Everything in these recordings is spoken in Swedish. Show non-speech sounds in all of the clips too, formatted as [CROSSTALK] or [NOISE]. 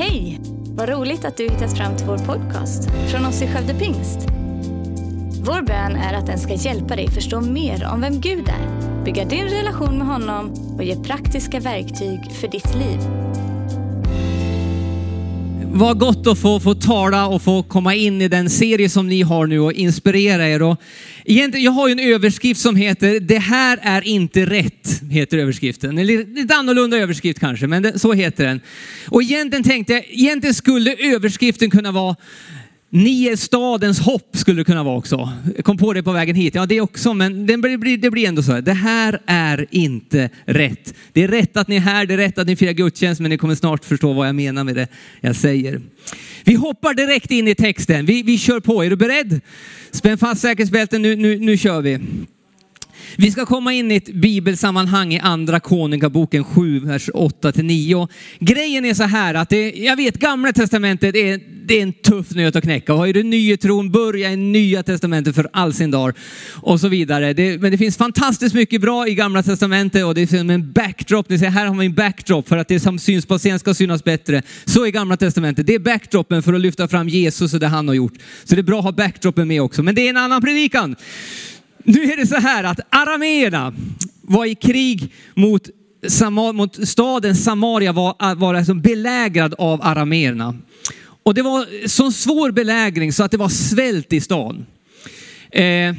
Hej! Vad roligt att du hittat fram till vår podcast från oss i Skövde Pingst. Vår bön är att den ska hjälpa dig förstå mer om vem Gud är, bygga din relation med honom och ge praktiska verktyg för ditt liv. Vad gott att få, få tala och få komma in i den serie som ni har nu och inspirera er. Och egentligen, jag har ju en överskrift som heter Det här är inte rätt, heter överskriften. En lite annorlunda överskrift kanske, men det, så heter den. Och egentligen tänkte jag, egentligen skulle överskriften kunna vara ni är stadens hopp skulle det kunna vara också. Jag kom på det på vägen hit. Ja, det också, men det blir, det blir ändå så. Här. Det här är inte rätt. Det är rätt att ni är här, det är rätt att ni firar gudstjänst, men ni kommer snart förstå vad jag menar med det jag säger. Vi hoppar direkt in i texten. Vi, vi kör på. Är du beredd? Spänn fast säkerhetsbälten, nu, nu, nu kör vi. Vi ska komma in i ett bibelsammanhang i andra konungaboken 7, vers 8-9. Grejen är så här att det, jag vet gamla testamentet är, det är en tuff nöt att knäcka. Har du nye tron, börja i nya testamentet för all sin dag och så vidare. Det, men det finns fantastiskt mycket bra i gamla testamentet och det är som en backdrop. Ni ser, här har vi en backdrop för att det som syns på scen ska synas bättre. Så i gamla testamentet. Det är backdropen för att lyfta fram Jesus och det han har gjort. Så det är bra att ha backdropen med också. Men det är en annan predikan. Nu är det så här att arameerna var i krig mot, mot staden Samaria, var, äh, var alltså belägrad av arameerna. Och det var så svår belägring så att det var svält i stan. Eh,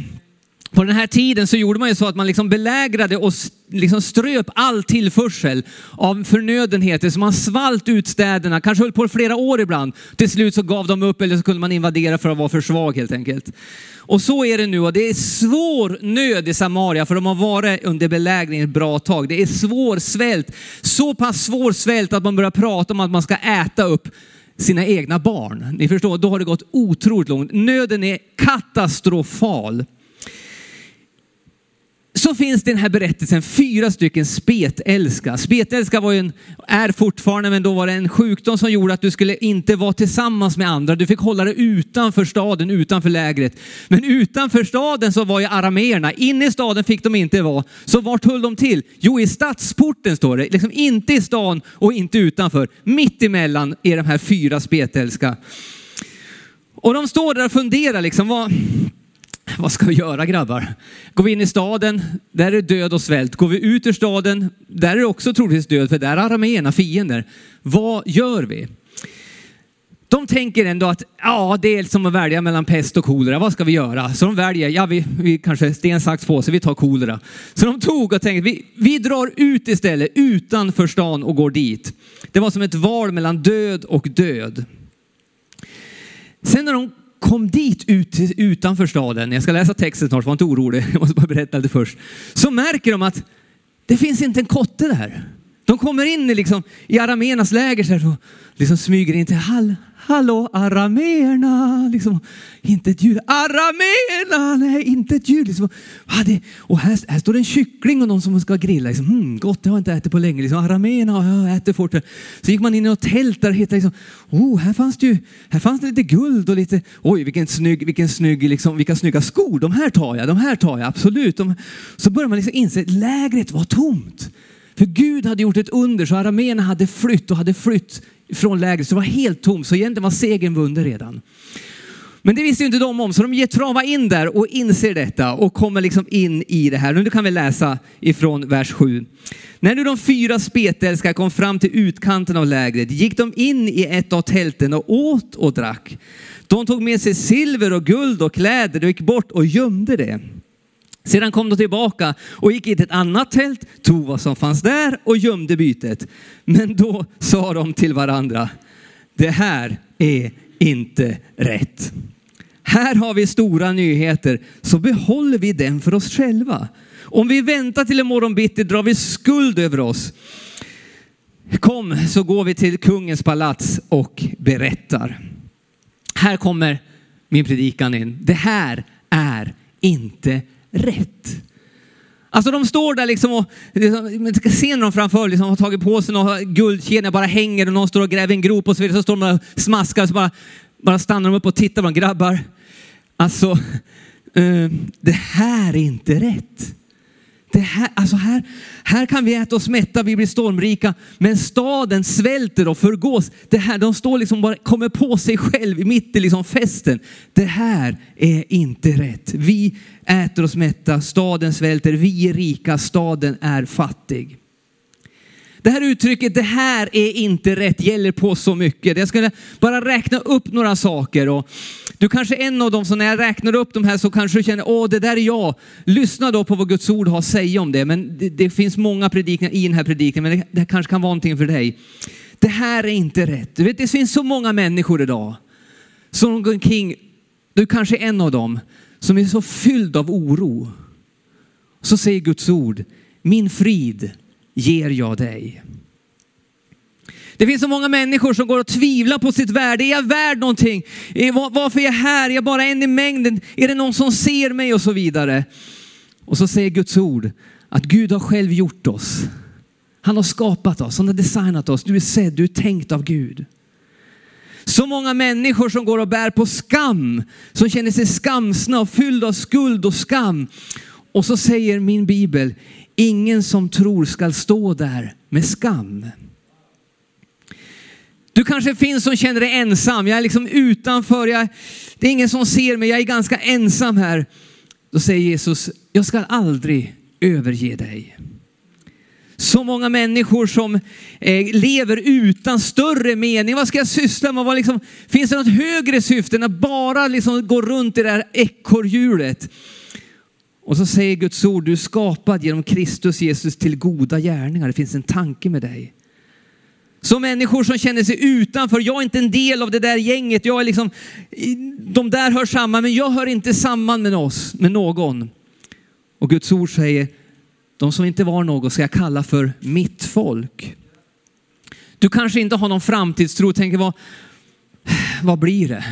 på den här tiden så gjorde man ju så att man liksom belägrade och liksom ströp all tillförsel av förnödenheter. Så man svalt ut städerna, kanske höll på flera år ibland. Till slut så gav de upp eller så kunde man invadera för att vara för svag helt enkelt. Och så är det nu och det är svår nöd i Samaria för de har varit under belägring ett bra tag. Det är svår svält, så pass svår svält att man börjar prata om att man ska äta upp sina egna barn. Ni förstår, då har det gått otroligt långt. Nöden är katastrofal så finns det i den här berättelsen fyra stycken spetälska. Spetälska var ju en, är fortfarande, men då var det en sjukdom som gjorde att du skulle inte vara tillsammans med andra. Du fick hålla dig utanför staden, utanför lägret. Men utanför staden så var ju arameerna. Inne i staden fick de inte vara. Så vart höll de till? Jo, i stadsporten står det. Liksom inte i stan och inte utanför. Mitt emellan är de här fyra spetälska. Och de står där och funderar liksom. Vad, [LAUGHS] vad ska vi göra grabbar? Går vi in i staden, där är det död och svält. Går vi ut ur staden, där är det också troligtvis död, för där är arameerna fiender. Vad gör vi? De tänker ändå att ja, det är som att välja mellan pest och kolera. Vad ska vi göra? Så de väljer, ja, vi, vi kanske sten, sax, påse, vi tar kolera. Så de tog och tänkte, vi, vi drar ut istället utanför stan och går dit. Det var som ett val mellan död och död. Sen när de kom dit ut, utanför staden, jag ska läsa texten snart, var inte orolig, [LAUGHS] jag måste bara berätta lite först. Så märker de att det finns inte en kotte där. De kommer in i, liksom, i arameernas läger så här, och liksom smyger in till hall, Hallå arameerna, liksom, inte ett ljud. Arameerna, nej inte ett ljud. Liksom. Och här, här står det en kyckling och någon som ska grilla. Liksom, mm, gott, det har jag inte ätit på länge. Liksom, arameerna, jag äter fort. Så gick man in i något tält där och hittade, liksom, oh, här fanns det ju, här fanns det lite guld och lite, oj vilken snygg, vilken snygg, liksom, vilka snygga skor. De här tar jag, de här tar jag, absolut. De, så börjar man liksom inse att lägret var tomt. För Gud hade gjort ett under så arameerna hade flytt och hade flytt från lägret. Så det var helt tomt. Så egentligen var segern vunnen redan. Men det visste ju inte de om, så de ger trava in där och inser detta och kommer liksom in i det här. Nu kan vi läsa ifrån vers 7. När nu de fyra spetälska kom fram till utkanten av lägret gick de in i ett av tälten och åt och drack. De tog med sig silver och guld och kläder och gick bort och gömde det. Sedan kom de tillbaka och gick in i ett annat tält, tog vad som fanns där och gömde bytet. Men då sa de till varandra, det här är inte rätt. Här har vi stora nyheter, så behåller vi den för oss själva. Om vi väntar till imorgon bitti drar vi skuld över oss. Kom så går vi till kungens palats och berättar. Här kommer min predikan in. Det här är inte rätt. Alltså de står där liksom och liksom, man ska se någon framför liksom har tagit på sig några guldkedjor bara hänger och någon står och gräver en grop och så vidare. Så står de och smaskar och så bara, bara stannar de upp och tittar på dem. Grabbar, alltså eh, det här är inte rätt. Det här, alltså här, här kan vi äta oss mätta, vi blir stormrika, men staden svälter och förgås. Det här, de står liksom bara, kommer på sig själv mitt i liksom festen. Det här är inte rätt. Vi äter oss mätta, staden svälter, vi är rika, staden är fattig. Det här uttrycket, det här är inte rätt, gäller på så mycket. Jag skulle bara räkna upp några saker. Och du kanske är en av dem som när jag räknar upp de här så kanske du känner, åh det där är jag. Lyssna då på vad Guds ord har att säga om det. Men det, det finns många predikningar i den här predikningen, men det, det kanske kan vara någonting för dig. Det här är inte rätt. Du vet, det finns så många människor idag som går omkring, du kanske är en av dem, som är så fylld av oro. Så säger Guds ord, min frid ger jag dig. Det finns så många människor som går och tvivlar på sitt värde. Är jag värd någonting? Eh, varför är jag här? Är jag bara en i mängden? Är det någon som ser mig? Och så vidare. Och så säger Guds ord att Gud har själv gjort oss. Han har skapat oss, han har designat oss. Du är sedd, du är tänkt av Gud. Så många människor som går och bär på skam, som känner sig skamsna och fyllda av skuld och skam. Och så säger min bibel, ingen som tror skall stå där med skam. Du kanske finns som känner dig ensam. Jag är liksom utanför. Jag, det är ingen som ser mig. Jag är ganska ensam här. Då säger Jesus, jag ska aldrig överge dig. Så många människor som eh, lever utan större mening. Vad ska jag syssla med? Vad liksom, finns det något högre syfte än att bara liksom gå runt i det här ekorrhjulet? Och så säger Guds ord, du är skapad genom Kristus Jesus till goda gärningar. Det finns en tanke med dig. Så människor som känner sig utanför, jag är inte en del av det där gänget, jag är liksom, de där hör samman, men jag hör inte samman med oss, med någon. Och Guds ord säger, de som inte var något ska jag kalla för mitt folk. Du kanske inte har någon framtidstro, tänker vad, vad blir det?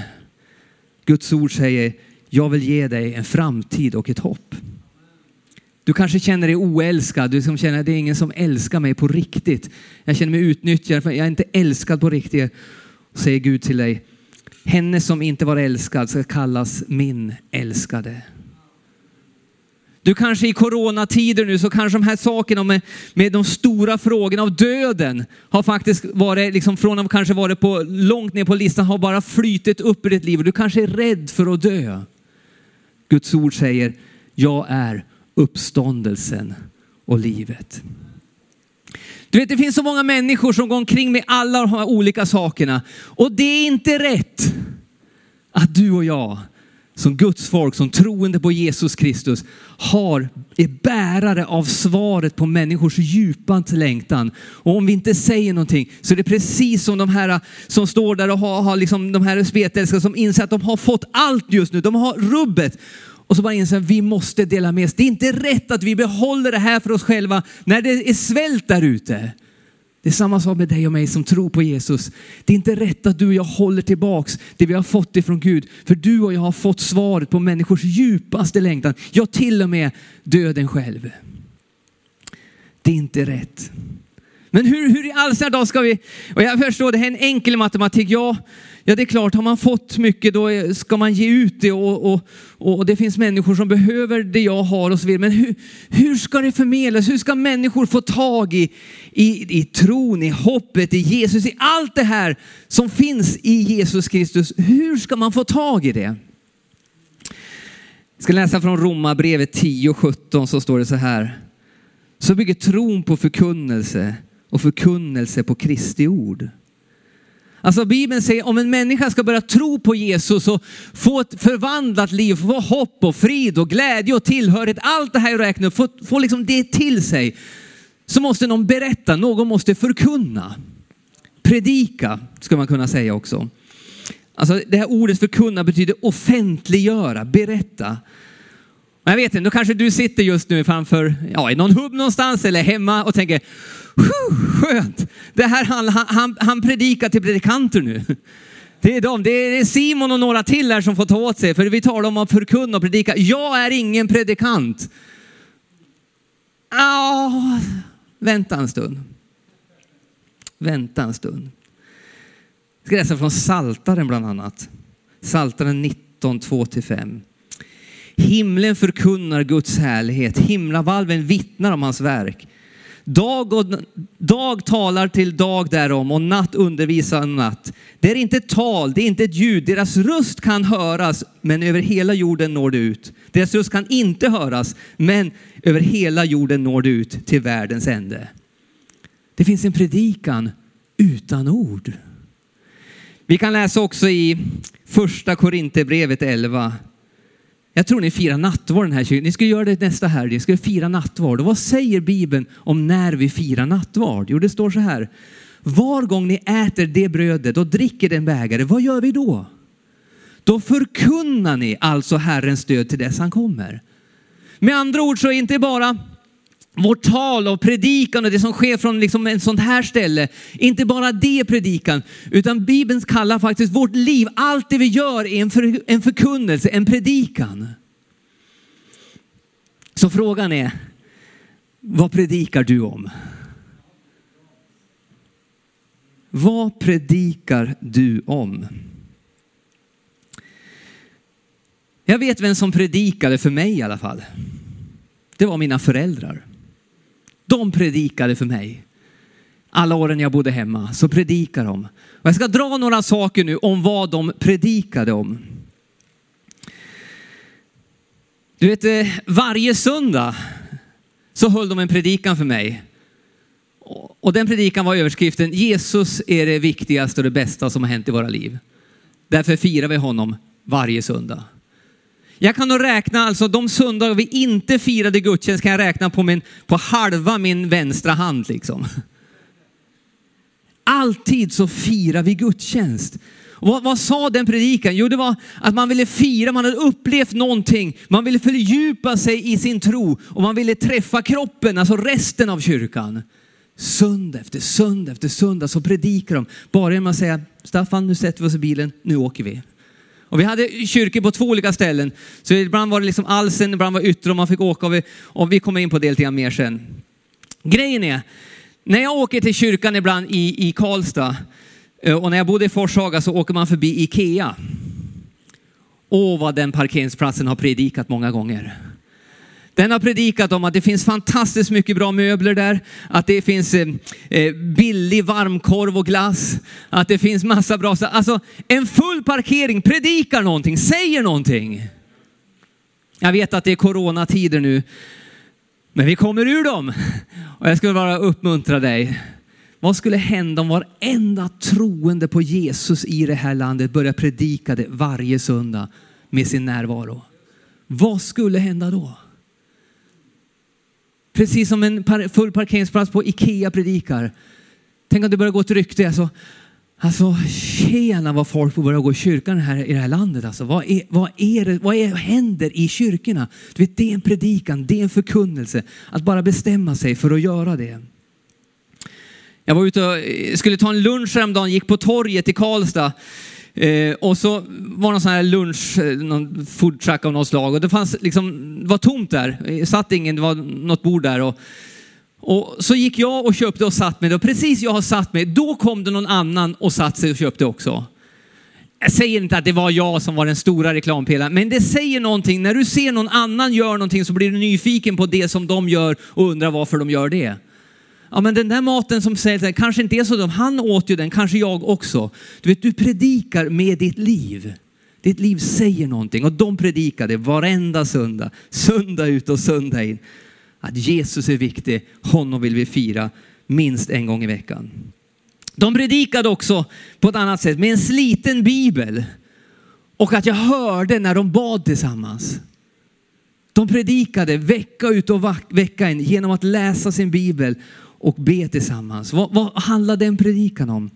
Guds ord säger, jag vill ge dig en framtid och ett hopp. Du kanske känner dig oälskad, du som känner att det är ingen som älskar mig på riktigt. Jag känner mig utnyttjad, för jag är inte älskad på riktigt. Säger Gud till dig, henne som inte var älskad ska kallas min älskade. Du kanske i coronatider nu så kanske de här sakerna med, med de stora frågorna av döden har faktiskt varit, liksom från att kanske varit på, långt ner på listan, har bara flytit upp i ditt liv. Du kanske är rädd för att dö. Guds ord säger, jag är uppståndelsen och livet. Du vet, det finns så många människor som går omkring med alla de här olika sakerna. Och det är inte rätt att du och jag som Guds folk, som troende på Jesus Kristus, har, är bärare av svaret på människors djupa längtan. Och om vi inte säger någonting så är det precis som de här som står där och har, har liksom de här spetälska som inser att de har fått allt just nu. De har rubbet. Och så bara inser att vi måste dela med oss. Det är inte rätt att vi behåller det här för oss själva när det är svält där ute. Det är samma sak med dig och mig som tror på Jesus. Det är inte rätt att du och jag håller tillbaks det vi har fått ifrån Gud. För du och jag har fått svaret på människors djupaste längtan. Ja, till och med döden själv. Det är inte rätt. Men hur, hur i all sin dag ska vi, och jag förstår det här är en enkel matematik, ja, ja det är klart, har man fått mycket då ska man ge ut det och, och, och det finns människor som behöver det jag har och så vidare. Men hur, hur ska det förmedlas? Hur ska människor få tag i, i, i tron, i hoppet, i Jesus, i allt det här som finns i Jesus Kristus? Hur ska man få tag i det? Jag ska läsa från Romarbrevet 10 och 17 så står det så här. Så bygger tron på förkunnelse och förkunnelse på Kristi ord. Alltså Bibeln säger om en människa ska börja tro på Jesus och få ett förvandlat liv, få hopp och frid och glädje och tillhörighet, allt det här jag räknar upp, få, få liksom det till sig, så måste någon berätta, någon måste förkunna. Predika, ska man kunna säga också. Alltså det här ordet förkunna betyder offentliggöra, berätta. Jag vet inte, då kanske du sitter just nu framför, ja, i någon hubb någonstans eller hemma och tänker, skönt. Det här, han, han, han predikar till predikanter nu. Det är de, det är Simon och några till här som får ta åt sig, för vi talar om att förkunna och predika. Jag är ingen predikant. Ah, vänta en stund. Vänta en stund. Jag ska läsa från Saltaren bland annat. Saltaren 19, 2-5. Himlen förkunnar Guds härlighet. Himlavalven vittnar om hans verk. Dag, och, dag talar till dag därom och natt undervisar natt. Det är inte ett tal, det är inte ett ljud. Deras röst kan höras, men över hela jorden når det ut. Deras röst kan inte höras, men över hela jorden når det ut till världens ände. Det finns en predikan utan ord. Vi kan läsa också i första Korinthierbrevet 11. Jag tror ni firar nattvard den här kyrkan. Ni ska göra det nästa helg. Ni ska fira nattvard. Och vad säger Bibeln om när vi firar nattvard? Jo, det står så här. Var gång ni äter det brödet och dricker den bägare, vad gör vi då? Då förkunnar ni alltså Herrens död till dess han kommer. Med andra ord så är inte bara vårt tal och predikan och det som sker från liksom en sånt här ställe, inte bara det predikan, utan Bibeln kallar faktiskt vårt liv, allt det vi gör är en, för, en förkunnelse, en predikan. Så frågan är, vad predikar du om? Vad predikar du om? Jag vet vem som predikade för mig i alla fall. Det var mina föräldrar. De predikade för mig. Alla åren jag bodde hemma så predikade de. Och jag ska dra några saker nu om vad de predikade om. Du vet, eh, varje söndag så höll de en predikan för mig. Och den predikan var överskriften Jesus är det viktigaste och det bästa som har hänt i våra liv. Därför firar vi honom varje söndag. Jag kan nog räkna, alltså de söndagar vi inte firade gudstjänst kan jag räkna på, min, på halva min vänstra hand liksom. Alltid så firar vi gudstjänst. Och vad, vad, sa den predikan? Jo, det var att man ville fira, man hade upplevt någonting, man ville fördjupa sig i sin tro och man ville träffa kroppen, alltså resten av kyrkan. Söndag efter söndag efter söndag så predikar de. Bara genom att säga, Staffan nu sätter vi oss i bilen, nu åker vi. Och vi hade kyrkor på två olika ställen. Så ibland var det liksom Alsen, ibland var det Yttre och man fick åka. Och vi, och vi kommer in på det lite mer sen. Grejen är, när jag åker till kyrkan ibland i, i Karlstad eh, och när jag bodde i Forshaga så åker man förbi Ikea. Åh, vad den parkeringsplatsen har predikat många gånger. Den har predikat om att det finns fantastiskt mycket bra möbler där, att det finns eh, eh billig varmkorv och glass, att det finns massa bra, alltså en full parkering predikar någonting, säger någonting. Jag vet att det är coronatider nu, men vi kommer ur dem. Och jag skulle bara uppmuntra dig. Vad skulle hända om varenda troende på Jesus i det här landet börjar predika det varje söndag med sin närvaro? Vad skulle hända då? Precis som en full parkeringsplats på Ikea predikar. Tänk om det börjar gå ett rykte. Alltså, alltså tjena vad folk får börja gå i kyrkan här, i det här landet. Alltså, vad, är, vad, är det, vad är, händer i kyrkorna? Du vet, det är en predikan, det är en förkunnelse. Att bara bestämma sig för att göra det. Jag var ute och skulle ta en lunch häromdagen, gick på torget i Karlstad. Eh, och så var det någon sån här lunch, eh, någon food truck av något slag och det fanns liksom, det var tomt där. Det satt ingen, det var något bord där. Och, och så gick jag och köpte och satt mig. Och precis jag har satt mig, då kom det någon annan och satt sig och köpte också. Jag säger inte att det var jag som var den stora reklampelaren, men det säger någonting. När du ser någon annan göra någonting så blir du nyfiken på det som de gör och undrar varför de gör det. Ja, men den där maten som säljs, kanske inte är så dum. Han åt ju den, kanske jag också. Du vet, du predikar med ditt liv. Ditt liv säger någonting och de predikade varenda söndag, söndag ut och söndag in. Att Jesus är viktig, honom vill vi fira minst en gång i veckan. De predikade också på ett annat sätt med en sliten bibel och att jag hörde när de bad tillsammans. De predikade vecka ut och vecka in genom att läsa sin bibel och be tillsammans. Vad, vad handlar den predikan om?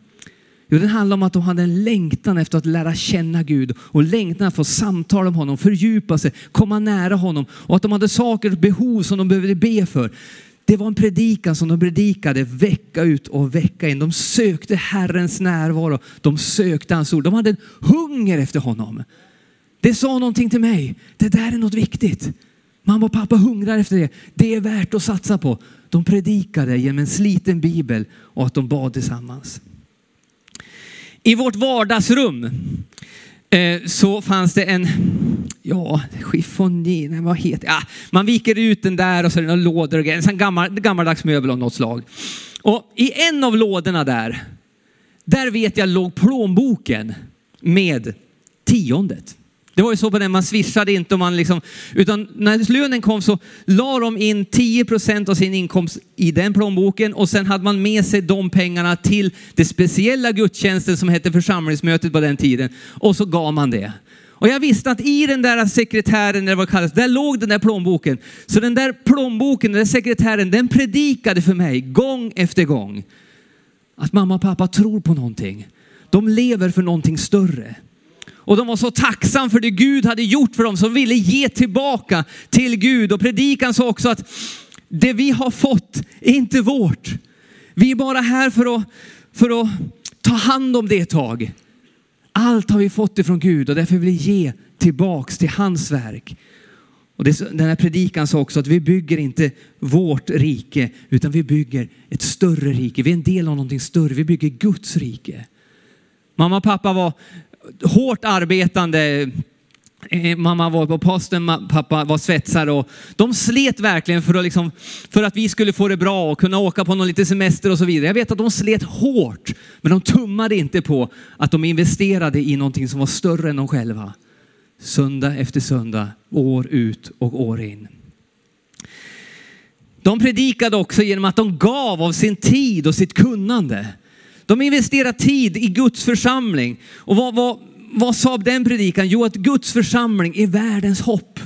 Jo, den handlar om att de hade en längtan efter att lära känna Gud och längtan att få samtala med honom, fördjupa sig, komma nära honom och att de hade saker och behov som de behövde be för. Det var en predikan som de predikade vecka ut och vecka in. De sökte Herrens närvaro. De sökte hans ord. De hade en hunger efter honom. Det sa någonting till mig. Det där är något viktigt. Mamma och pappa hungrar efter det. Det är värt att satsa på. De predikade genom en sliten bibel och att de bad tillsammans. I vårt vardagsrum eh, så fanns det en, ja, chiffonier, vad heter ja, Man viker ut den där och så är det några lådor och grejer. En gammal, gammaldags möbel av något slag. Och i en av lådorna där, där vet jag låg plånboken med tiondet. Det var ju så på den, man swishade inte och man liksom, utan när lönen kom så la de in 10 procent av sin inkomst i den plånboken och sen hade man med sig de pengarna till det speciella gudstjänsten som hette församlingsmötet på den tiden och så gav man det. Och jag visste att i den där sekretären, eller vad det kallas, där låg den där plånboken. Så den där plånboken, den där sekretären, den predikade för mig gång efter gång. Att mamma och pappa tror på någonting. De lever för någonting större. Och de var så tacksam för det Gud hade gjort för dem som ville ge tillbaka till Gud. Och predikan sa också att det vi har fått är inte vårt. Vi är bara här för att, för att ta hand om det ett tag. Allt har vi fått ifrån Gud och därför vill vi ge tillbaks till hans verk. Och det, den här predikan sa också att vi bygger inte vårt rike utan vi bygger ett större rike. Vi är en del av någonting större. Vi bygger Guds rike. Mamma och pappa var hårt arbetande. Eh, mamma var på posten, pappa var svetsare och de slet verkligen för att, liksom, för att vi skulle få det bra och kunna åka på någon liten semester och så vidare. Jag vet att de slet hårt, men de tummade inte på att de investerade i någonting som var större än de själva. Söndag efter söndag, år ut och år in. De predikade också genom att de gav av sin tid och sitt kunnande. De investerar tid i Guds församling. Och vad, vad, vad sa den predikan? Jo, att Guds församling är världens hopp.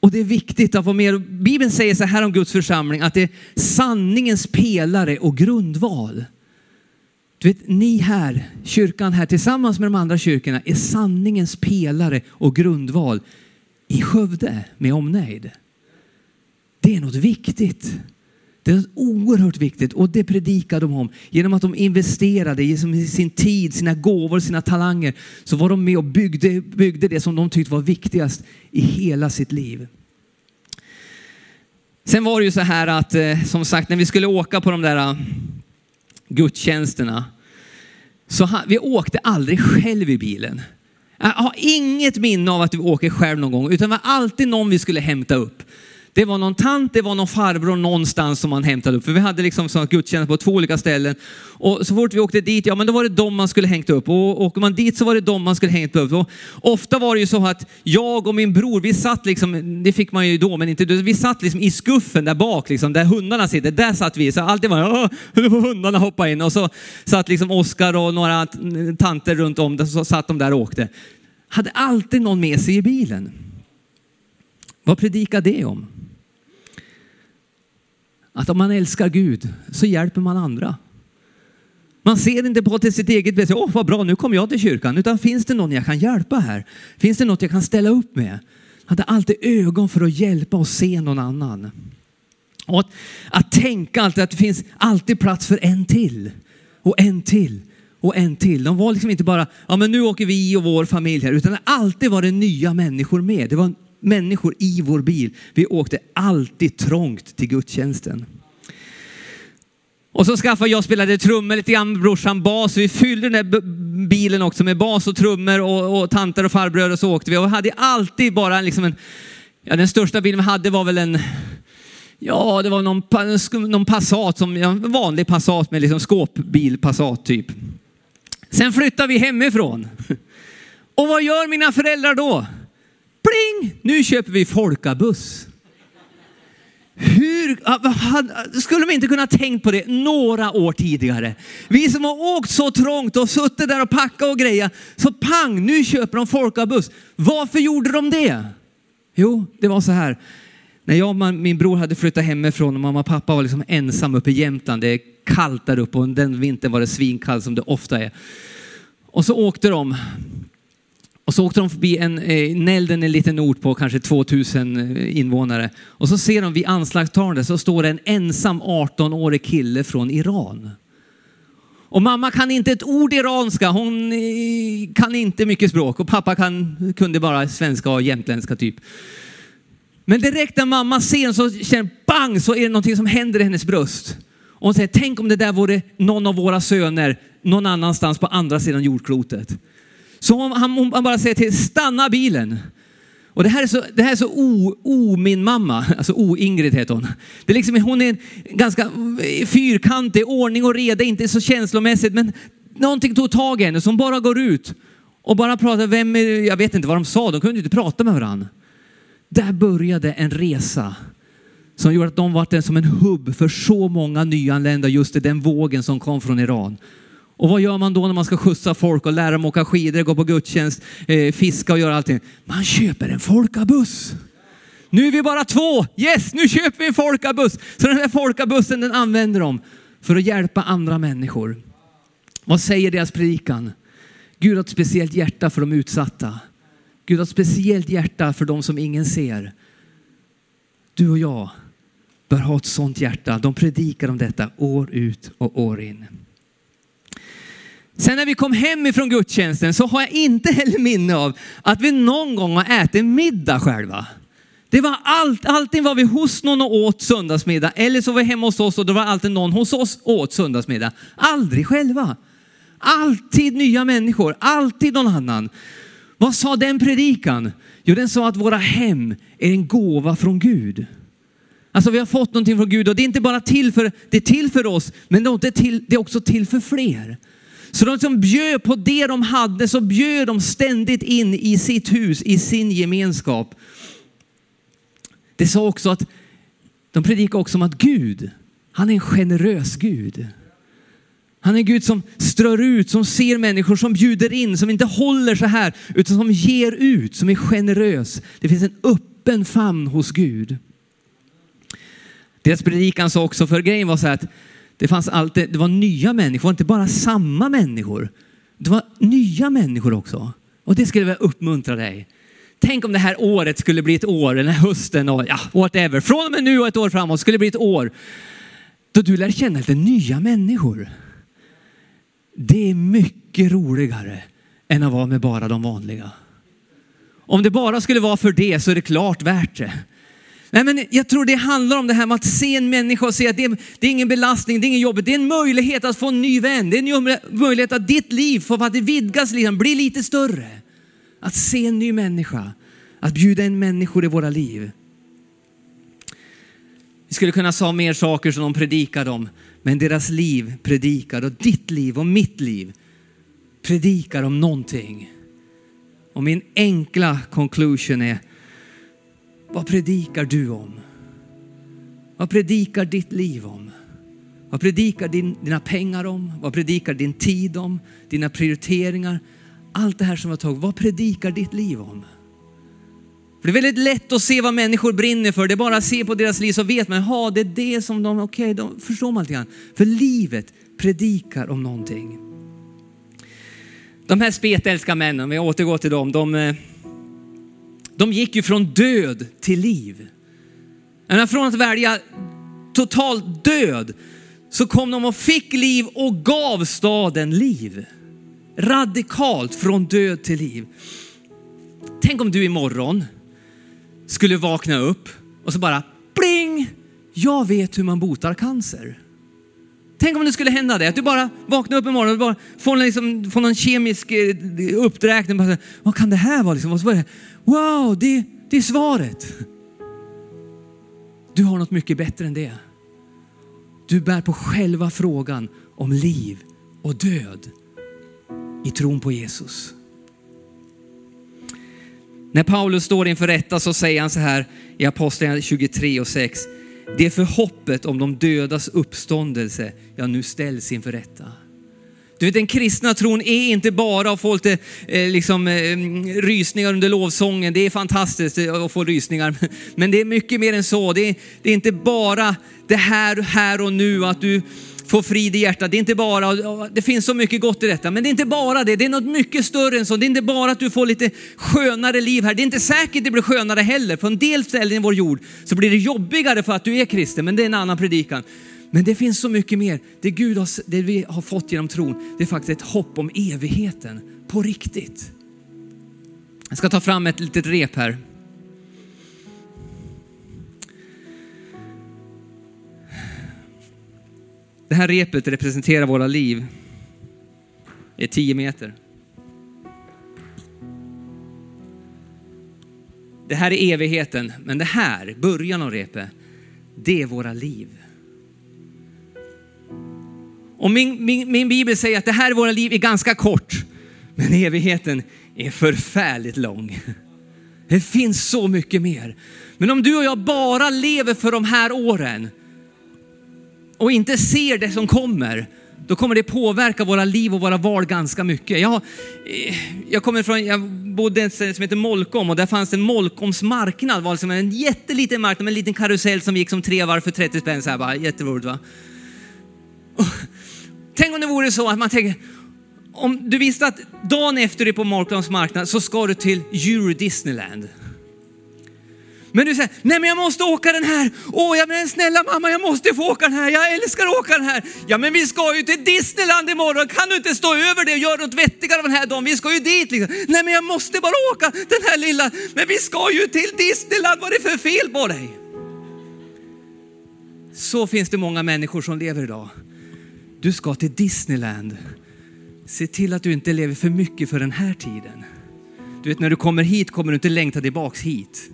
Och det är viktigt att vara med. Bibeln säger så här om Guds församling, att det är sanningens pelare och grundval. Du vet, ni här, kyrkan här tillsammans med de andra kyrkorna är sanningens pelare och grundval i Skövde med omnejd. Det är något viktigt. Det är oerhört viktigt och det predikar de om. Genom att de investerade i sin tid, sina gåvor, sina talanger så var de med och byggde, byggde det som de tyckte var viktigast i hela sitt liv. Sen var det ju så här att eh, som sagt när vi skulle åka på de där eh, gudstjänsterna så vi åkte aldrig själv i bilen. Jag har inget minne av att vi åker själv någon gång utan det var alltid någon vi skulle hämta upp. Det var någon tant, det var någon farbror någonstans som man hämtade upp. För vi hade liksom gudstjänst på två olika ställen. Och så fort vi åkte dit, ja men då var det dem man skulle hängt upp. Och åker man dit så var det dem man skulle hängt upp. Och ofta var det ju så att jag och min bror, vi satt liksom, det fick man ju då, men inte vi satt liksom i skuffen där bak, liksom, där hundarna sitter. Där satt vi. Så alltid var det, nu får hundarna hoppa in. Och så satt liksom Oskar och några tanter runt om, så satt de där och åkte. Hade alltid någon med sig i bilen. Vad predikar det om? Att om man älskar Gud så hjälper man andra. Man ser inte på till sitt eget bästa, åh vad bra nu kommer jag till kyrkan, utan finns det någon jag kan hjälpa här? Finns det något jag kan ställa upp med? Hade alltid ögon för att hjälpa och se någon annan. Och att, att tänka alltid att det finns alltid plats för en till och en till och en till. De var liksom inte bara, ja men nu åker vi och vår familj här, utan det alltid var det nya människor med. Det var människor i vår bil. Vi åkte alltid trångt till gudstjänsten. Och så skaffade jag spelade trummor lite grann, brorsan bas. Vi fyllde den där bilen också med bas och trummor och, och tanter och farbröder och så åkte vi. Och hade alltid bara liksom en, ja den största bilen vi hade var väl en, ja det var någon, någon Passat, som, en vanlig Passat med liksom skåpbil Passat typ. Sen flyttade vi hemifrån. [LAUGHS] Och vad gör mina föräldrar då? Pling! Nu köper vi folkabuss. Hur skulle de inte kunna tänkt på det några år tidigare? Vi som har åkt så trångt och suttit där och packat och grejat. Så pang, nu köper de folkabuss. Varför gjorde de det? Jo, det var så här. När jag och min bror hade flyttat hemifrån och mamma och pappa var liksom ensam uppe i Jämtland. Det är kallt där uppe och den vintern var det svinkallt som det ofta är. Och så åkte de och så åkte de förbi en, eh, Nälden, en liten ort på kanske 2000 eh, invånare. Och så ser de vid anslagstavlan så står det en ensam 18-årig kille från Iran. Och mamma kan inte ett ord iranska, hon eh, kan inte mycket språk och pappa kan, kunde bara svenska och jämtländska typ. Men direkt när mamma ser så känner bang så är det någonting som händer i hennes bröst. Och hon säger, tänk om det där vore någon av våra söner någon annanstans på andra sidan jordklotet. Så hon, han, han bara säger till, stanna bilen. Och det här är så, det här är så o, o min mamma, alltså o-Ingrid heter hon. Det är liksom, hon är ganska fyrkantig, ordning och reda, inte så känslomässigt, men någonting tog tag i henne som bara går ut och bara pratar, vem är, jag vet inte vad de sa, de kunde inte prata med varandra. Där började en resa som gjorde att de var som en hubb för så många nyanlända just i den vågen som kom från Iran. Och vad gör man då när man ska skjutsa folk och lära dem åka skidor, gå på gudstjänst, eh, fiska och göra allting? Man köper en folkabuss. Nu är vi bara två. Yes, nu köper vi en folkabuss. Så den här folkabussen den använder de för att hjälpa andra människor. Vad säger deras predikan? Gud har ett speciellt hjärta för de utsatta. Gud har ett speciellt hjärta för de som ingen ser. Du och jag bör ha ett sånt hjärta. De predikar om detta år ut och år in. Sen när vi kom hem ifrån gudstjänsten så har jag inte heller minne av att vi någon gång har ätit middag själva. Det var allt, alltid var vi hos någon och åt söndagsmiddag eller så var vi hemma hos oss och då var alltid någon hos oss och åt söndagsmiddag. Aldrig själva. Alltid nya människor, alltid någon annan. Vad sa den predikan? Jo, den sa att våra hem är en gåva från Gud. Alltså vi har fått någonting från Gud och det är inte bara till för, det är till för oss, men det är, till, det är också till för fler. Så de som bjöd på det de hade så bjöd de ständigt in i sitt hus, i sin gemenskap. Det sa också att, de predikade också om att Gud, han är en generös Gud. Han är en Gud som strör ut, som ser människor, som bjuder in, som inte håller så här, utan som ger ut, som är generös. Det finns en öppen famn hos Gud. Deras predikan sa också, för grejen var så här att det fanns alltid, det var nya människor, inte bara samma människor. Det var nya människor också. Och det skulle jag uppmuntra dig. Tänk om det här året skulle bli ett år, den här hösten och ja, whatever. Från och med nu och ett år framåt skulle det bli ett år då du lär känna lite nya människor. Det är mycket roligare än att vara med bara de vanliga. Om det bara skulle vara för det så är det klart värt det. Nej, men jag tror det handlar om det här med att se en människa och se att det är, det är ingen belastning, det är ingen jobb. Det är en möjlighet att få en ny vän. Det är en möjlighet att ditt liv får att vidgas, liksom, bli lite större. Att se en ny människa, att bjuda in människor i våra liv. Vi skulle kunna säga mer saker som de predikade om, men deras liv predikar och ditt liv och mitt liv predikar om någonting. Och min enkla conclusion är vad predikar du om? Vad predikar ditt liv om? Vad predikar din, dina pengar om? Vad predikar din tid om? Dina prioriteringar? Allt det här som har tagit, vad predikar ditt liv om? För det är väldigt lätt att se vad människor brinner för. Det är bara att se på deras liv så vet man, ja det är det som de, okej, okay, de förstår man lite grann. För livet predikar om någonting. De här spetälska männen, om vi återgår till dem, de, eh, de gick ju från död till liv. Men från att välja total död så kom de och fick liv och gav staden liv. Radikalt från död till liv. Tänk om du imorgon skulle vakna upp och så bara pling! Jag vet hur man botar cancer. Tänk om det skulle hända det, att du bara vaknar upp imorgon och bara får, liksom, får någon kemisk eh, uppräkning. Vad kan det här vara? Liksom? Och så bara, wow, det, det är svaret. Du har något mycket bättre än det. Du bär på själva frågan om liv och död i tron på Jesus. När Paulus står inför rätta så säger han så här i Apostlagärningarna 23 och 6. Det är för hoppet om de dödas uppståndelse jag nu ställs inför rätta. Du vet den kristna tron är inte bara att få lite eh, liksom, eh, rysningar under lovsången. Det är fantastiskt att få rysningar. [LAUGHS] Men det är mycket mer än så. Det är, det är inte bara det här, här och nu att du får frid i hjärtat. Det är inte bara, det finns så mycket gott i detta, men det är inte bara det. Det är något mycket större än så. Det är inte bara att du får lite skönare liv här. Det är inte säkert det blir skönare heller. På en del ställen i vår jord så blir det jobbigare för att du är kristen, men det är en annan predikan. Men det finns så mycket mer. Det, Gud har, det vi har fått genom tron, det är faktiskt ett hopp om evigheten på riktigt. Jag ska ta fram ett litet rep här. Det här repet representerar våra liv. Det är tio meter. Det här är evigheten, men det här, början av repet, det är våra liv. Och min, min, min bibel säger att det här våra liv är ganska kort, men evigheten är förfärligt lång. Det finns så mycket mer. Men om du och jag bara lever för de här åren och inte ser det som kommer, då kommer det påverka våra liv och våra val ganska mycket. Jag, eh, jag kommer från, jag bodde i en ställe som heter Molkom och där fanns en Molkoms marknad. Det var liksom en jätteliten marknad med en liten karusell som gick som tre varv för 30 spänn. Så här bara, jätteroligt va? Och, tänk om det vore så att man tänker, om du visste att dagen efter du är på Marklands marknad så ska du till Euro Disneyland. Men du säger, nej men jag måste åka den här. Åh, ja, men snälla mamma, jag måste få åka den här. Jag älskar att åka den här. Ja, men vi ska ju till Disneyland imorgon. Kan du inte stå över det och göra något vettigare den här dagen? Vi ska ju dit liksom. Nej, men jag måste bara åka den här lilla. Men vi ska ju till Disneyland. Vad är det för fel på dig? Så finns det många människor som lever idag. Du ska till Disneyland. Se till att du inte lever för mycket för den här tiden. Du vet, när du kommer hit kommer du inte längta tillbaks hit.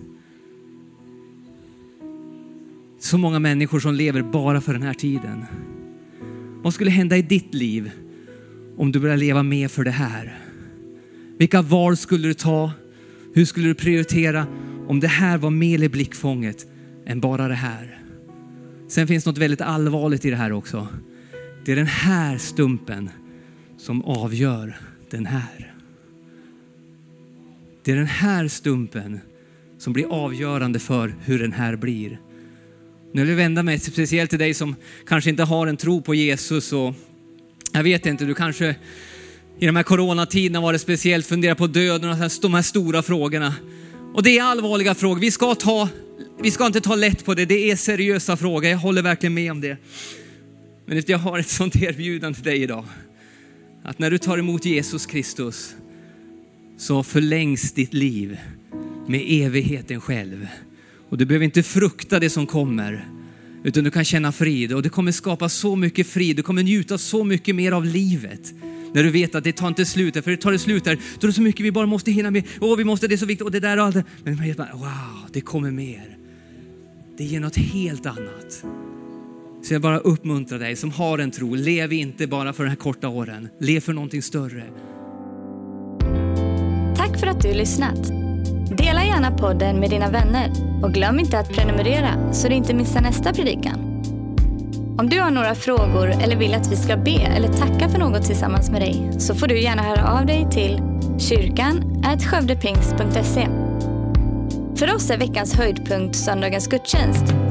Så många människor som lever bara för den här tiden. Vad skulle hända i ditt liv om du börjar leva mer för det här? Vilka val skulle du ta? Hur skulle du prioritera om det här var mer i blickfånget än bara det här? Sen finns något väldigt allvarligt i det här också. Det är den här stumpen som avgör den här. Det är den här stumpen som blir avgörande för hur den här blir. Nu vill jag vända mig speciellt till dig som kanske inte har en tro på Jesus och jag vet inte, du kanske i de här coronatiderna var det speciellt fundera på döden och de här stora frågorna. Och det är allvarliga frågor. Vi ska, ta, vi ska inte ta lätt på det. Det är seriösa frågor. Jag håller verkligen med om det. Men jag har ett sånt erbjudande till dig idag. Att när du tar emot Jesus Kristus så förlängs ditt liv med evigheten själv. Och du behöver inte frukta det som kommer, utan du kan känna frid och det kommer skapa så mycket frid. Du kommer njuta så mycket mer av livet när du vet att det tar inte slut, för det tar det slut där, då är det så mycket vi bara måste hinna med. Åh, vi måste, det är så viktigt och det där och allt det. Men man vet bara, wow, det kommer mer. Det ger något helt annat. Så jag bara uppmuntrar dig som har en tro, lev inte bara för de här korta åren, lev för någonting större. Tack för att du lyssnat. Dela gärna podden med dina vänner och glöm inte att prenumerera så du inte missar nästa predikan. Om du har några frågor eller vill att vi ska be eller tacka för något tillsammans med dig så får du gärna höra av dig till kyrkan skövdepingst.se. För oss är veckans höjdpunkt söndagens gudstjänst